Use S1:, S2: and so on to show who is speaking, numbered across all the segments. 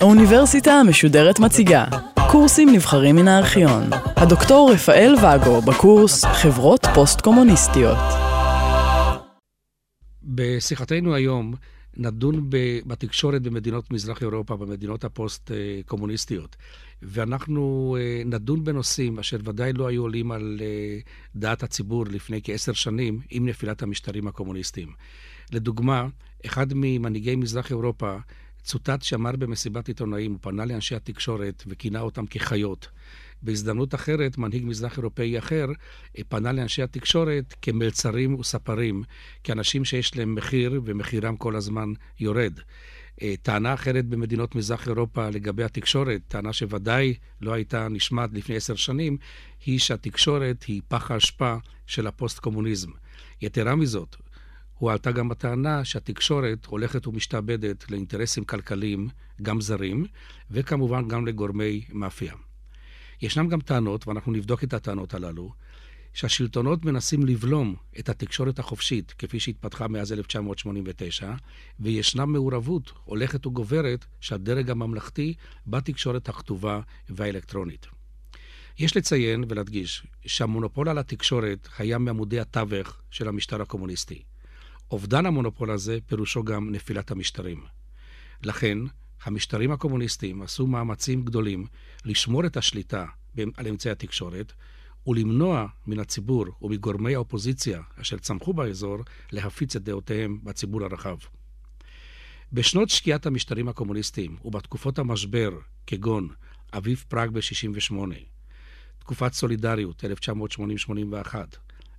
S1: האוניברסיטה המשודרת מציגה קורסים נבחרים מן הארכיון. הדוקטור רפאל ואגו בקורס חברות פוסט-קומוניסטיות.
S2: בשיחתנו היום נדון בתקשורת במדינות מזרח אירופה, במדינות הפוסט-קומוניסטיות. ואנחנו אה, נדון בנושאים אשר ודאי לא היו עולים על אה, דעת הציבור לפני כעשר שנים עם נפילת המשטרים הקומוניסטיים. לדוגמה, אחד ממנהיגי מזרח אירופה צוטט שאמר במסיבת עיתונאים, הוא פנה לאנשי התקשורת וכינה אותם כחיות. בהזדמנות אחרת, מנהיג מזרח אירופאי אחר פנה לאנשי התקשורת כמלצרים וספרים, כאנשים שיש להם מחיר ומחירם כל הזמן יורד. אה, טענה אחרת במדינות מזרח אירופה לגבי התקשורת, טענה שוודאי לא הייתה נשמעת לפני עשר שנים, היא שהתקשורת היא פח האשפה של הפוסט-קומוניזם. יתרה מזאת, הועלתה גם הטענה שהתקשורת הולכת ומשתעבדת לאינטרסים כלכליים, גם זרים, וכמובן גם לגורמי מאפיה. ישנן גם טענות, ואנחנו נבדוק את הטענות הללו, שהשלטונות מנסים לבלום את התקשורת החופשית, כפי שהתפתחה מאז 1989, וישנה מעורבות הולכת וגוברת של הדרג הממלכתי בתקשורת הכתובה והאלקטרונית. יש לציין ולהדגיש שהמונופול על התקשורת היה מעמודי התווך של המשטר הקומוניסטי. אובדן המונופול הזה פירושו גם נפילת המשטרים. לכן, המשטרים הקומוניסטיים עשו מאמצים גדולים לשמור את השליטה על אמצעי התקשורת ולמנוע מן הציבור ומגורמי האופוזיציה אשר צמחו באזור להפיץ את דעותיהם בציבור הרחב. בשנות שקיעת המשטרים הקומוניסטיים ובתקופות המשבר, כגון אביב פראג ב-68, תקופת סולידריות, 1980-81,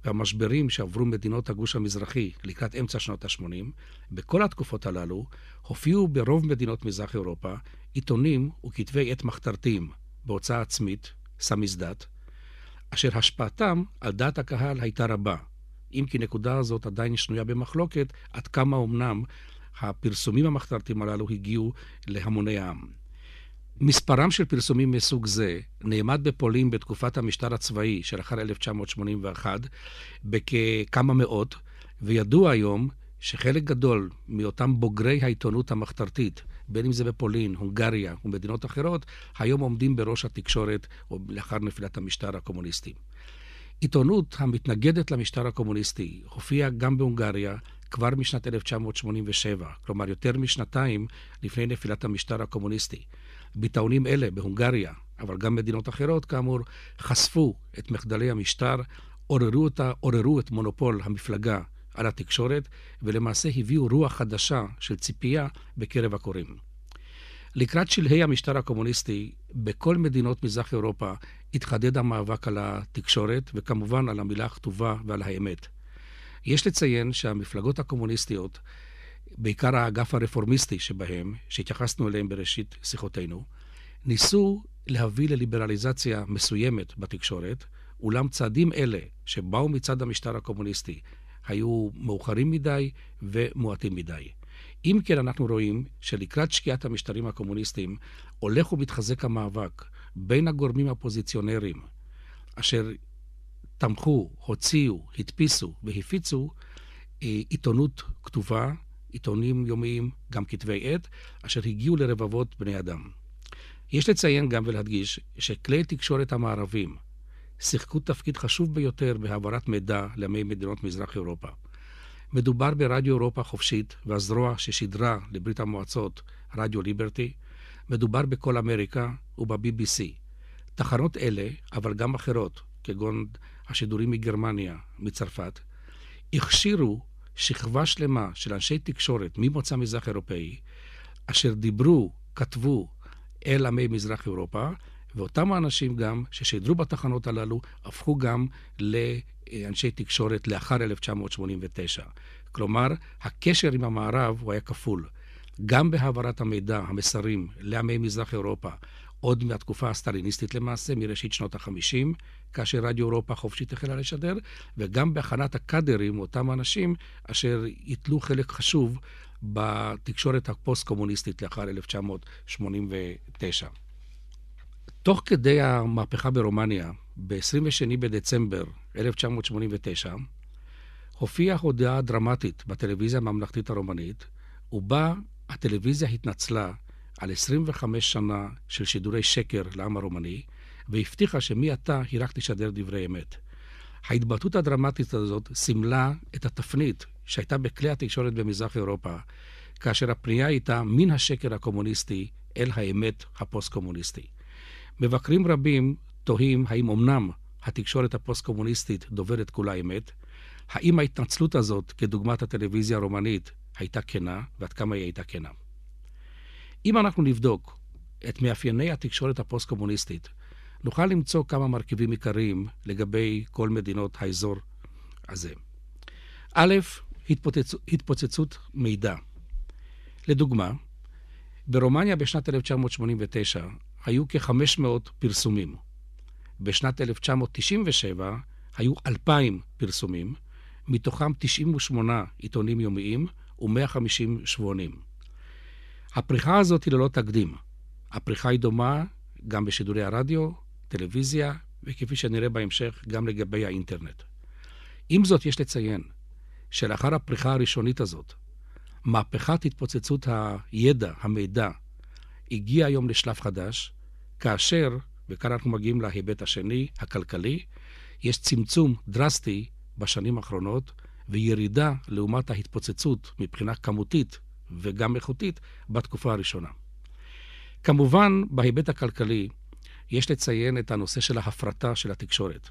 S2: והמשברים שעברו מדינות הגוש המזרחי לקראת אמצע שנות ה-80, בכל התקופות הללו הופיעו ברוב מדינות מזרח אירופה עיתונים וכתבי עת מחתרתיים בהוצאה עצמית, סמיזדת, אשר השפעתם על דעת הקהל הייתה רבה, אם כי נקודה הזאת עדיין שנויה במחלוקת עד כמה אמנם הפרסומים המחתרתיים הללו הגיעו להמוני העם. מספרם של פרסומים מסוג זה נאמד בפולין בתקופת המשטר הצבאי של אחר 1981 בכמה מאות, וידוע היום שחלק גדול מאותם בוגרי העיתונות המחתרתית, בין אם זה בפולין, הונגריה ומדינות אחרות, היום עומדים בראש התקשורת או לאחר נפילת המשטר הקומוניסטי. עיתונות המתנגדת למשטר הקומוניסטי הופיעה גם בהונגריה כבר משנת 1987, כלומר יותר משנתיים לפני נפילת המשטר הקומוניסטי. ביטאונים אלה בהונגריה, אבל גם מדינות אחרות, כאמור, חשפו את מחדלי המשטר, עוררו, אותה, עוררו את מונופול המפלגה על התקשורת, ולמעשה הביאו רוח חדשה של ציפייה בקרב הקוראים. לקראת שלהי המשטר הקומוניסטי, בכל מדינות מזרח אירופה התחדד המאבק על התקשורת, וכמובן על המילה הכתובה ועל האמת. יש לציין שהמפלגות הקומוניסטיות, בעיקר האגף הרפורמיסטי שבהם, שהתייחסנו אליהם בראשית שיחותינו, ניסו להביא לליברליזציה מסוימת בתקשורת, אולם צעדים אלה, שבאו מצד המשטר הקומוניסטי, היו מאוחרים מדי ומועטים מדי. אם כן, אנחנו רואים שלקראת שקיעת המשטרים הקומוניסטיים הולך ומתחזק המאבק בין הגורמים האופוזיציונרים, אשר תמכו, הוציאו, הדפיסו והפיצו אה, עיתונות כתובה, עיתונים יומיים, גם כתבי עת, אשר הגיעו לרבבות בני אדם. יש לציין גם ולהדגיש שכלי תקשורת המערבים שיחקו תפקיד חשוב ביותר בהעברת מידע לעמי מדינות מזרח אירופה. מדובר ברדיו אירופה חופשית והזרוע ששידרה לברית המועצות, רדיו ליברטי. מדובר בכל אמריקה וב-BBC. תחנות אלה, אבל גם אחרות, כגון השידורים מגרמניה, מצרפת, הכשירו שכבה שלמה של אנשי תקשורת ממוצא מזרח אירופאי, אשר דיברו, כתבו אל עמי מזרח אירופה, ואותם האנשים גם ששידרו בתחנות הללו הפכו גם לאנשי תקשורת לאחר 1989. כלומר, הקשר עם המערב הוא היה כפול. גם בהעברת המידע, המסרים לעמי מזרח אירופה, עוד מהתקופה הסטליניסטית למעשה, מראשית שנות ה-50, כאשר רדיו אירופה חופשית החלה לשדר, וגם בהכנת הקאדרים, אותם אנשים אשר ייטלו חלק חשוב בתקשורת הפוסט-קומוניסטית לאחר 1989. תוך כדי המהפכה ברומניה, ב-22 בדצמבר 1989, הופיעה הודעה דרמטית בטלוויזיה הממלכתית הרומנית, ובה הטלוויזיה התנצלה על 25 שנה של שידורי שקר לעם הרומני, והבטיחה שמעתה היא רק תשדר דברי אמת. ההתבטאות הדרמטית הזאת סימלה את התפנית שהייתה בכלי התקשורת במזרח אירופה, כאשר הפנייה הייתה מן השקר הקומוניסטי אל האמת הפוסט-קומוניסטי. מבקרים רבים תוהים האם אמנם התקשורת הפוסט-קומוניסטית דוברת כולה אמת, האם ההתנצלות הזאת, כדוגמת הטלוויזיה הרומנית, הייתה כנה, ועד כמה היא הייתה כנה. אם אנחנו נבדוק את מאפייני התקשורת הפוסט-קומוניסטית, נוכל למצוא כמה מרכיבים עיקריים לגבי כל מדינות האזור הזה. א', התפוצצ... התפוצצות מידע. לדוגמה, ברומניה בשנת 1989 היו כ-500 פרסומים. בשנת 1997 היו 2,000 פרסומים, מתוכם 98 עיתונים יומיים ו-150 שבועונים. הפריחה הזאת היא ללא תקדים. הפריחה היא דומה גם בשידורי הרדיו, טלוויזיה, וכפי שנראה בהמשך, גם לגבי האינטרנט. עם זאת, יש לציין שלאחר הפריחה הראשונית הזאת, מהפכת התפוצצות הידע, המידע, הגיעה היום לשלב חדש, כאשר, וכאן אנחנו מגיעים להיבט השני, הכלכלי, יש צמצום דרסטי בשנים האחרונות וירידה לעומת ההתפוצצות מבחינה כמותית וגם איכותית בתקופה הראשונה. כמובן, בהיבט הכלכלי, יש לציין את הנושא של ההפרטה של התקשורת.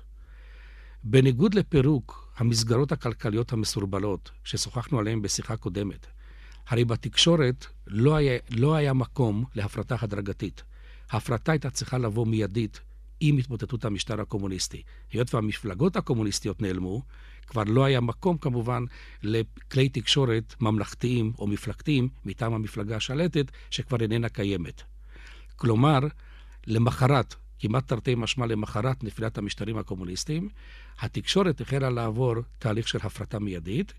S2: בניגוד לפירוק המסגרות הכלכליות המסורבלות ששוחחנו עליהן בשיחה קודמת, הרי בתקשורת לא היה, לא היה מקום להפרטה הדרגתית. ההפרטה הייתה צריכה לבוא מיידית עם התמוטטות המשטר הקומוניסטי. היות והמפלגות הקומוניסטיות נעלמו, כבר לא היה מקום כמובן לכלי תקשורת ממלכתיים או מפלגתיים מטעם המפלגה השלטת, שכבר איננה קיימת. כלומר, למחרת, כמעט תרתי משמע למחרת נפילת המשטרים הקומוניסטיים, התקשורת החלה לעבור תהליך של הפרטה מיידית,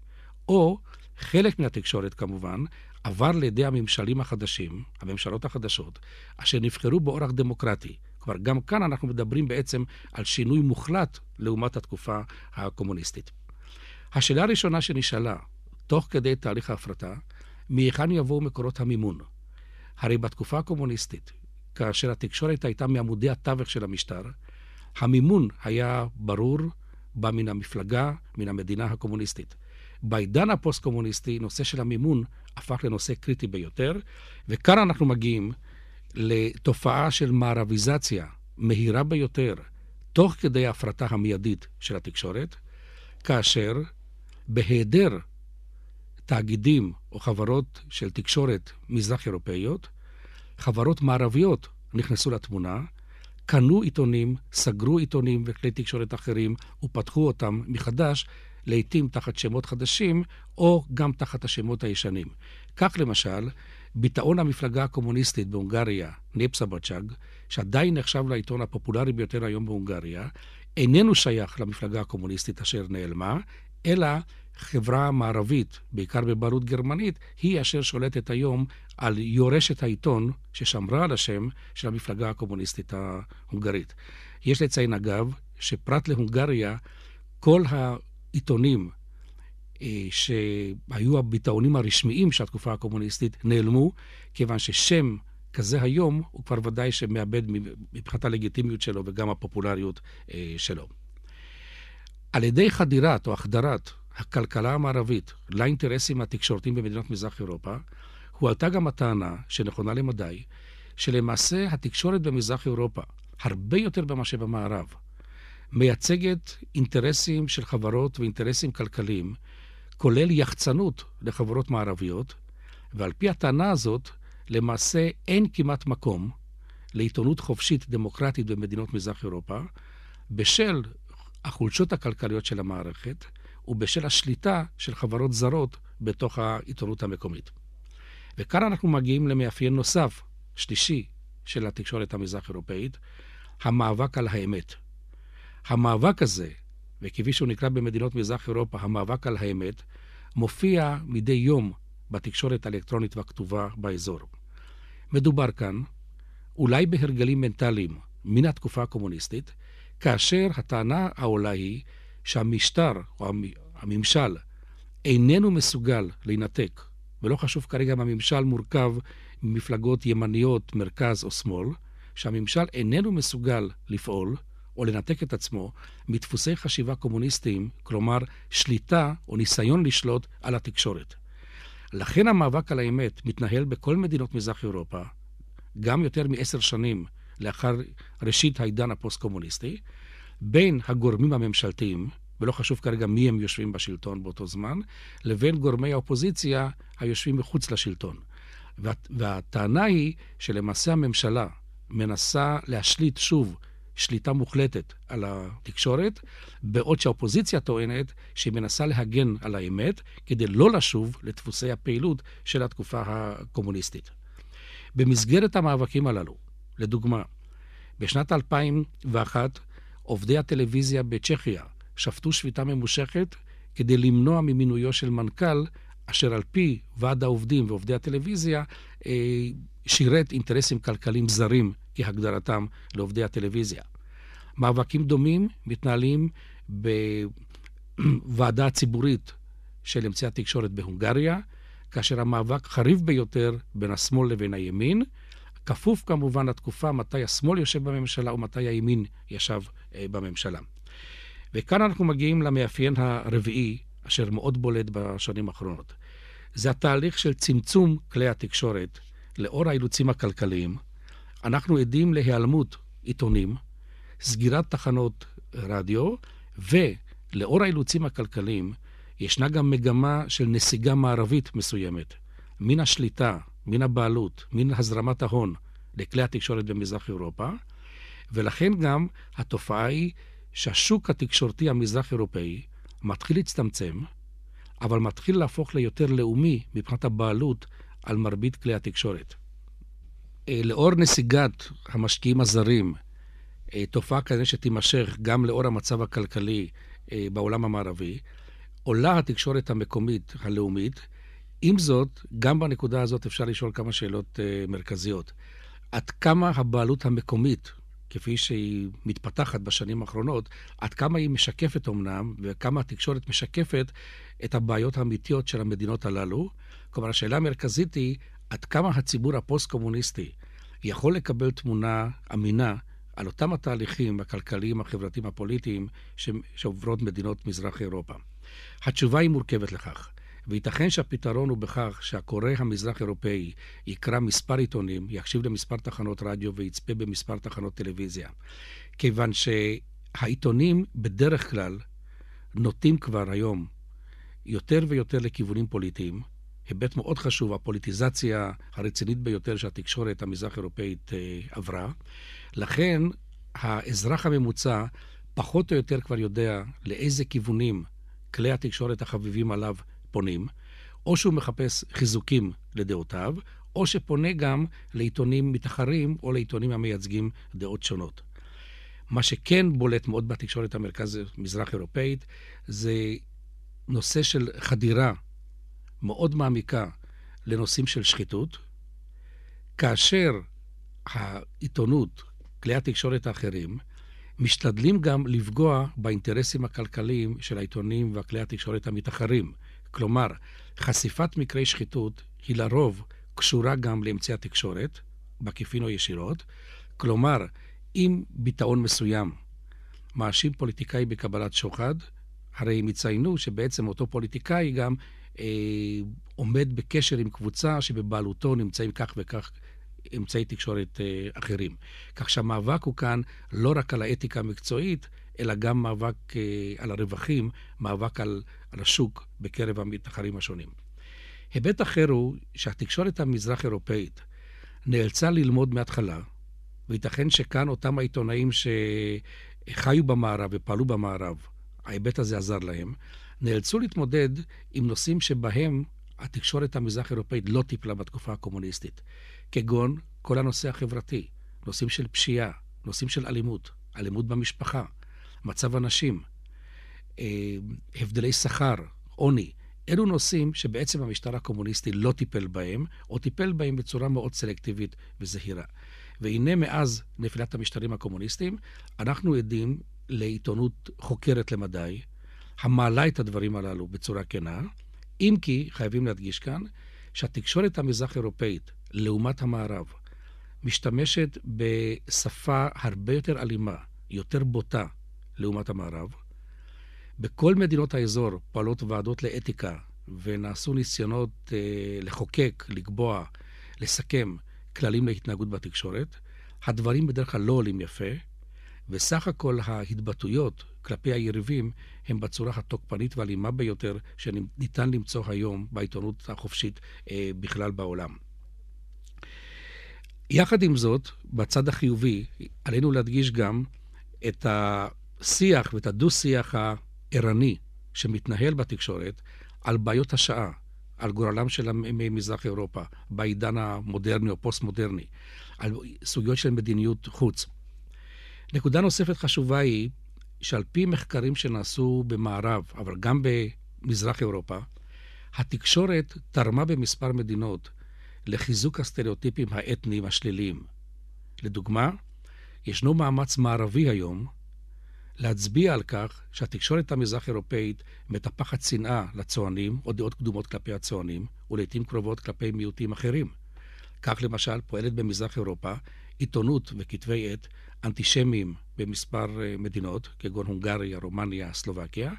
S2: או חלק מן התקשורת כמובן עבר לידי הממשלים החדשים, הממשלות החדשות, אשר נבחרו באורח דמוקרטי. כלומר, גם כאן אנחנו מדברים בעצם על שינוי מוחלט לעומת התקופה הקומוניסטית. השאלה הראשונה שנשאלה, תוך כדי תהליך ההפרטה, מהיכן יבואו מקורות המימון? הרי בתקופה הקומוניסטית, כאשר התקשורת הייתה מעמודי התווך של המשטר, המימון היה ברור, בא מן המפלגה, מן המדינה הקומוניסטית. בעידן הפוסט-קומוניסטי, נושא של המימון הפך לנושא קריטי ביותר, וכאן אנחנו מגיעים לתופעה של מערביזציה מהירה ביותר, תוך כדי ההפרטה המיידית של התקשורת, כאשר בהיעדר תאגידים או חברות של תקשורת מזרח אירופאיות, חברות מערביות נכנסו לתמונה, קנו עיתונים, סגרו עיתונים וכלי תקשורת אחרים ופתחו אותם מחדש, לעתים תחת שמות חדשים או גם תחת השמות הישנים. כך למשל, ביטאון המפלגה הקומוניסטית בהונגריה, נפסה בצ'אג, שעדיין נחשב לעיתון הפופולרי ביותר היום בהונגריה, איננו שייך למפלגה הקומוניסטית אשר נעלמה, אלא חברה מערבית, בעיקר בבעלות גרמנית, היא אשר שולטת היום על יורשת העיתון ששמרה על השם של המפלגה הקומוניסטית ההונגרית. יש לציין, אגב, שפרט להונגריה, כל העיתונים שהיו הביטאונים הרשמיים של התקופה הקומוניסטית נעלמו, כיוון ששם כזה היום הוא כבר ודאי שמאבד מבחינת הלגיטימיות שלו וגם הפופולריות אה, שלו. על ידי חדירת או החדרת הכלכלה המערבית לאינטרסים התקשורתיים במדינות מזרח אירופה, הועלתה גם הטענה, שנכונה למדי, שלמעשה התקשורת במזרח אירופה, הרבה יותר ממה שבמערב, מייצגת אינטרסים של חברות ואינטרסים כלכליים, כולל יחצנות לחברות מערביות, ועל פי הטענה הזאת, למעשה אין כמעט מקום לעיתונות חופשית דמוקרטית במדינות מזרח אירופה, בשל החולשות הכלכליות של המערכת ובשל השליטה של חברות זרות בתוך העיתונות המקומית. וכאן אנחנו מגיעים למאפיין נוסף, שלישי, של התקשורת המזרח-אירופאית, המאבק על האמת. המאבק הזה, וכפי שהוא נקרא במדינות מזרח אירופה, המאבק על האמת, מופיע מדי יום בתקשורת האלקטרונית והכתובה באזור. מדובר כאן אולי בהרגלים מנטליים מן התקופה הקומוניסטית, כאשר הטענה העולה היא שהמשטר, או הממשל, איננו מסוגל להינתק, ולא חשוב כרגע אם הממשל מורכב ממפלגות ימניות, מרכז או שמאל, שהממשל איננו מסוגל לפעול או לנתק את עצמו מדפוסי חשיבה קומוניסטיים, כלומר שליטה או ניסיון לשלוט על התקשורת. לכן המאבק על האמת מתנהל בכל מדינות מזרח אירופה, גם יותר מעשר שנים לאחר ראשית העידן הפוסט-קומוניסטי, בין הגורמים הממשלתיים, ולא חשוב כרגע מי הם יושבים בשלטון באותו זמן, לבין גורמי האופוזיציה היושבים מחוץ לשלטון. וה, והטענה היא שלמעשה הממשלה מנסה להשליט שוב שליטה מוחלטת על התקשורת, בעוד שהאופוזיציה טוענת שהיא מנסה להגן על האמת כדי לא לשוב לדפוסי הפעילות של התקופה הקומוניסטית. במסגרת המאבקים הללו, לדוגמה, בשנת 2001 עובדי הטלוויזיה בצ'כיה שפטו שביתה ממושכת כדי למנוע ממינויו של מנכ"ל אשר על פי ועד העובדים ועובדי הטלוויזיה אה, שירת אינטרסים כלכליים זרים כהגדרתם לעובדי הטלוויזיה. מאבקים דומים מתנהלים בוועדה הציבורית של אמצעי התקשורת בהונגריה, כאשר המאבק חריף ביותר בין השמאל לבין הימין, כפוף כמובן לתקופה מתי השמאל יושב בממשלה ומתי הימין ישב אה, בממשלה. וכאן אנחנו מגיעים למאפיין הרביעי, אשר מאוד בולט בשנים האחרונות. זה התהליך של צמצום כלי התקשורת לאור האילוצים הכלכליים. אנחנו עדים להיעלמות עיתונים, סגירת תחנות רדיו, ולאור האילוצים הכלכליים, ישנה גם מגמה של נסיגה מערבית מסוימת, מן השליטה, מן הבעלות, מן הזרמת ההון לכלי התקשורת במזרח אירופה, ולכן גם התופעה היא שהשוק התקשורתי המזרח-אירופאי מתחיל להצטמצם, אבל מתחיל להפוך ליותר לאומי מבחינת הבעלות על מרבית כלי התקשורת. אה, לאור נסיגת המשקיעים הזרים, אה, תופעה כזו שתימשך גם לאור המצב הכלכלי אה, בעולם המערבי, עולה התקשורת המקומית הלאומית. עם זאת, גם בנקודה הזאת אפשר לשאול כמה שאלות מרכזיות. עד כמה הבעלות המקומית כפי שהיא מתפתחת בשנים האחרונות, עד כמה היא משקפת אמנם, וכמה התקשורת משקפת את הבעיות האמיתיות של המדינות הללו. כלומר, השאלה המרכזית היא, עד כמה הציבור הפוסט-קומוניסטי יכול לקבל תמונה אמינה על אותם התהליכים הכלכליים, החברתיים, הפוליטיים שעוברות מדינות מזרח אירופה. התשובה היא מורכבת לכך. וייתכן שהפתרון הוא בכך שהקורא המזרח-אירופאי יקרא מספר עיתונים, יקשיב למספר תחנות רדיו ויצפה במספר תחנות טלוויזיה. כיוון שהעיתונים בדרך כלל נוטים כבר היום יותר ויותר לכיוונים פוליטיים. היבט מאוד חשוב, הפוליטיזציה הרצינית ביותר שהתקשורת המזרח-אירופאית אה, עברה. לכן האזרח הממוצע פחות או יותר כבר יודע לאיזה כיוונים כלי התקשורת החביבים עליו פונים, או שהוא מחפש חיזוקים לדעותיו, או שפונה גם לעיתונים מתחרים או לעיתונים המייצגים דעות שונות. מה שכן בולט מאוד בתקשורת המרכז מזרח אירופאית זה נושא של חדירה מאוד מעמיקה לנושאים של שחיתות, כאשר העיתונות, כלי התקשורת האחרים, משתדלים גם לפגוע באינטרסים הכלכליים של העיתונים והכלי התקשורת המתחרים. כלומר, חשיפת מקרי שחיתות היא לרוב קשורה גם לאמצעי התקשורת, בעקיפין או ישירות. כלומר, אם ביטאון מסוים מאשים פוליטיקאי בקבלת שוחד, הרי הם יציינו שבעצם אותו פוליטיקאי גם עומד בקשר עם קבוצה שבבעלותו נמצאים כך וכך אמצעי תקשורת אה, אחרים. כך שהמאבק הוא כאן לא רק על האתיקה המקצועית, אלא גם מאבק אה, על הרווחים, מאבק על, על השוק בקרב המתחרים השונים. היבט אחר הוא שהתקשורת המזרח-אירופאית נאלצה ללמוד מההתחלה, וייתכן שכאן אותם העיתונאים שחיו במערב ופעלו במערב, ההיבט הזה עזר להם, נאלצו להתמודד עם נושאים שבהם התקשורת המזרח-אירופאית לא טיפלה בתקופה הקומוניסטית, כגון כל הנושא החברתי, נושאים של פשיעה, נושאים של אלימות, אלימות במשפחה, מצב הנשים, אה, הבדלי שכר, עוני. אלו נושאים שבעצם המשטר הקומוניסטי לא טיפל בהם, או טיפל בהם בצורה מאוד סלקטיבית וזהירה. והנה מאז נפילת המשטרים הקומוניסטיים, אנחנו עדים לעיתונות חוקרת למדי, המעלה את הדברים הללו בצורה כנה, אם כי חייבים להדגיש כאן שהתקשורת המזרח-אירופאית, לעומת המערב, משתמשת בשפה הרבה יותר אלימה, יותר בוטה, לעומת המערב. בכל מדינות האזור פועלות ועדות לאתיקה, ונעשו ניסיונות אה, לחוקק, לקבוע, לסכם כללים להתנהגות בתקשורת. הדברים בדרך כלל לא עולים יפה, וסך הכל ההתבטאויות כלפי היריבים הם בצורה התוקפנית והאלימה ביותר שניתן למצוא היום בעיתונות החופשית אה, בכלל בעולם. יחד עם זאת, בצד החיובי, עלינו להדגיש גם את השיח ואת הדו-שיח הערני שמתנהל בתקשורת על בעיות השעה, על גורלם של מזרח אירופה, בעידן המודרני או פוסט-מודרני, על סוגיות של מדיניות חוץ. נקודה נוספת חשובה היא שעל פי מחקרים שנעשו במערב, אבל גם במזרח אירופה, התקשורת תרמה במספר מדינות לחיזוק הסטריאוטיפים האתניים השליליים. לדוגמה, ישנו מאמץ מערבי היום להצביע על כך שהתקשורת המזרח-אירופאית מטפחת שנאה לצוענים או דעות קדומות כלפי הצוענים, ולעיתים קרובות כלפי מיעוטים אחרים. כך למשל פועלת במזרח אירופה עיתונות וכתבי עת אנטישמיים במספר אה, מדינות, כגון הונגריה, רומניה, סלובקיה,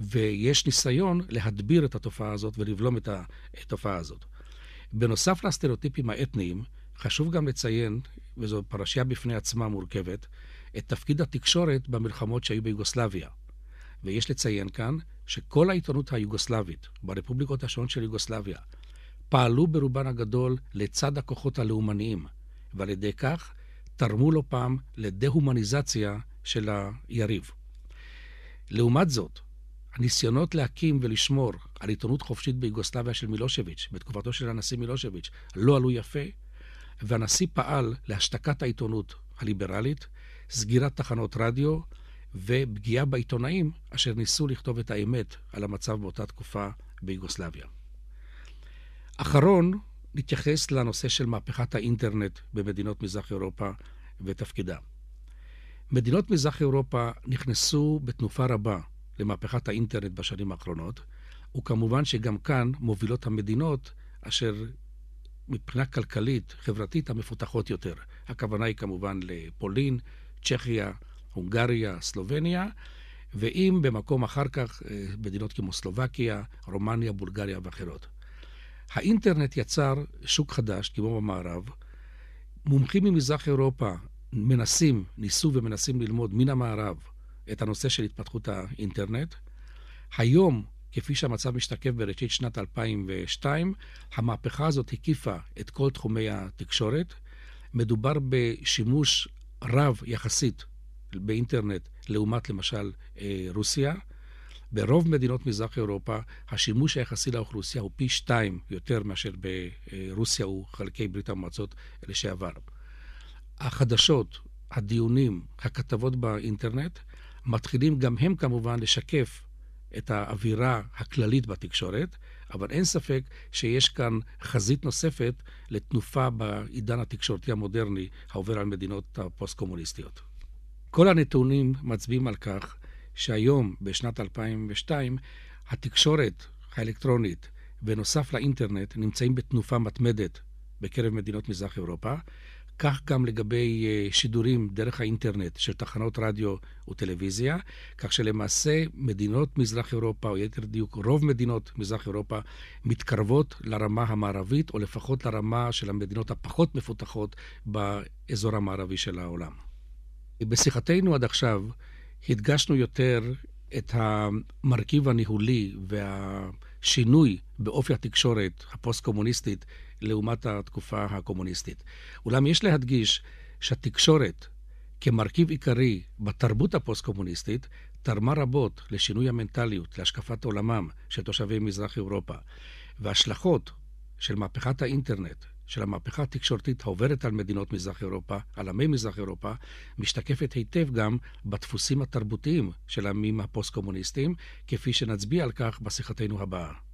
S2: ויש ניסיון להדביר את התופעה הזאת ולבלום את התופעה הזאת. בנוסף לסטריאוטיפים האתניים, חשוב גם לציין, וזו פרשייה בפני עצמה מורכבת, את תפקיד התקשורת במלחמות שהיו ביוגוסלביה. ויש לציין כאן שכל העיתונות היוגוסלבית, ברפובליקות השונות של יוגוסלביה, פעלו ברובן הגדול לצד הכוחות הלאומניים, ועל ידי כך תרמו לא פעם לדה-הומניזציה של היריב. לעומת זאת, הניסיונות להקים ולשמור על עיתונות חופשית ביוגוסלביה של מילושביץ', בתקופתו של הנשיא מילושביץ', לא עלו יפה, והנשיא פעל להשתקת העיתונות הליברלית, סגירת תחנות רדיו ופגיעה בעיתונאים אשר ניסו לכתוב את האמת על המצב באותה תקופה ביוגוסלביה. אחרון, נתייחס לנושא של מהפכת האינטרנט במדינות מזרח אירופה ותפקידה. מדינות מזרח אירופה נכנסו בתנופה רבה למהפכת האינטרנט בשנים האחרונות, וכמובן שגם כאן מובילות המדינות אשר מבחינה כלכלית, חברתית, המפותחות יותר. הכוונה היא כמובן לפולין, צ'כיה, הונגריה, סלובניה, ואם במקום אחר כך אה, מדינות כמו סלובקיה, רומניה, בולגריה ואחרות. האינטרנט יצר שוק חדש, כמו במערב. מומחים ממזרח אירופה מנסים, ניסו ומנסים ללמוד מן המערב את הנושא של התפתחות האינטרנט. היום, כפי שהמצב משתקף בראשית שנת 2002, המהפכה הזאת הקיפה את כל תחומי התקשורת. מדובר בשימוש רב יחסית באינטרנט לעומת למשל אה, רוסיה. ברוב מדינות מזרח אירופה השימוש היחסי לאוכלוסייה הוא פי שתיים יותר מאשר ברוסיה וחלקי ברית המועצות לשעבר. החדשות, הדיונים, הכתבות באינטרנט, מתחילים גם הם כמובן לשקף את האווירה הכללית בתקשורת, אבל אין ספק שיש כאן חזית נוספת לתנופה בעידן התקשורתי המודרני העובר על מדינות הפוסט-קומוניסטיות. כל הנתונים מצביעים על כך שהיום, בשנת 2002, התקשורת האלקטרונית ונוסף לאינטרנט נמצאים בתנופה מתמדת בקרב מדינות מזרח אירופה. כך גם לגבי אה, שידורים דרך האינטרנט של תחנות רדיו וטלוויזיה, כך שלמעשה מדינות מזרח אירופה, או יתר דיוק רוב מדינות מזרח אירופה, מתקרבות לרמה המערבית, או לפחות לרמה של המדינות הפחות מפותחות באזור המערבי של העולם. בשיחתנו עד עכשיו הדגשנו יותר את המרכיב הניהולי והשינוי באופי התקשורת הפוסט-קומוניסטית לעומת התקופה הקומוניסטית. אולם יש להדגיש שהתקשורת כמרכיב עיקרי בתרבות הפוסט-קומוניסטית תרמה רבות לשינוי המנטליות, להשקפת עולמם של תושבי מזרח אירופה. וההשלכות של מהפכת האינטרנט של המהפכה התקשורתית העוברת על מדינות מזרח אירופה, על עמי מזרח אירופה, משתקפת היטב גם בדפוסים התרבותיים של העמים הפוסט-קומוניסטיים, כפי שנצביע על כך בשיחתנו הבאה.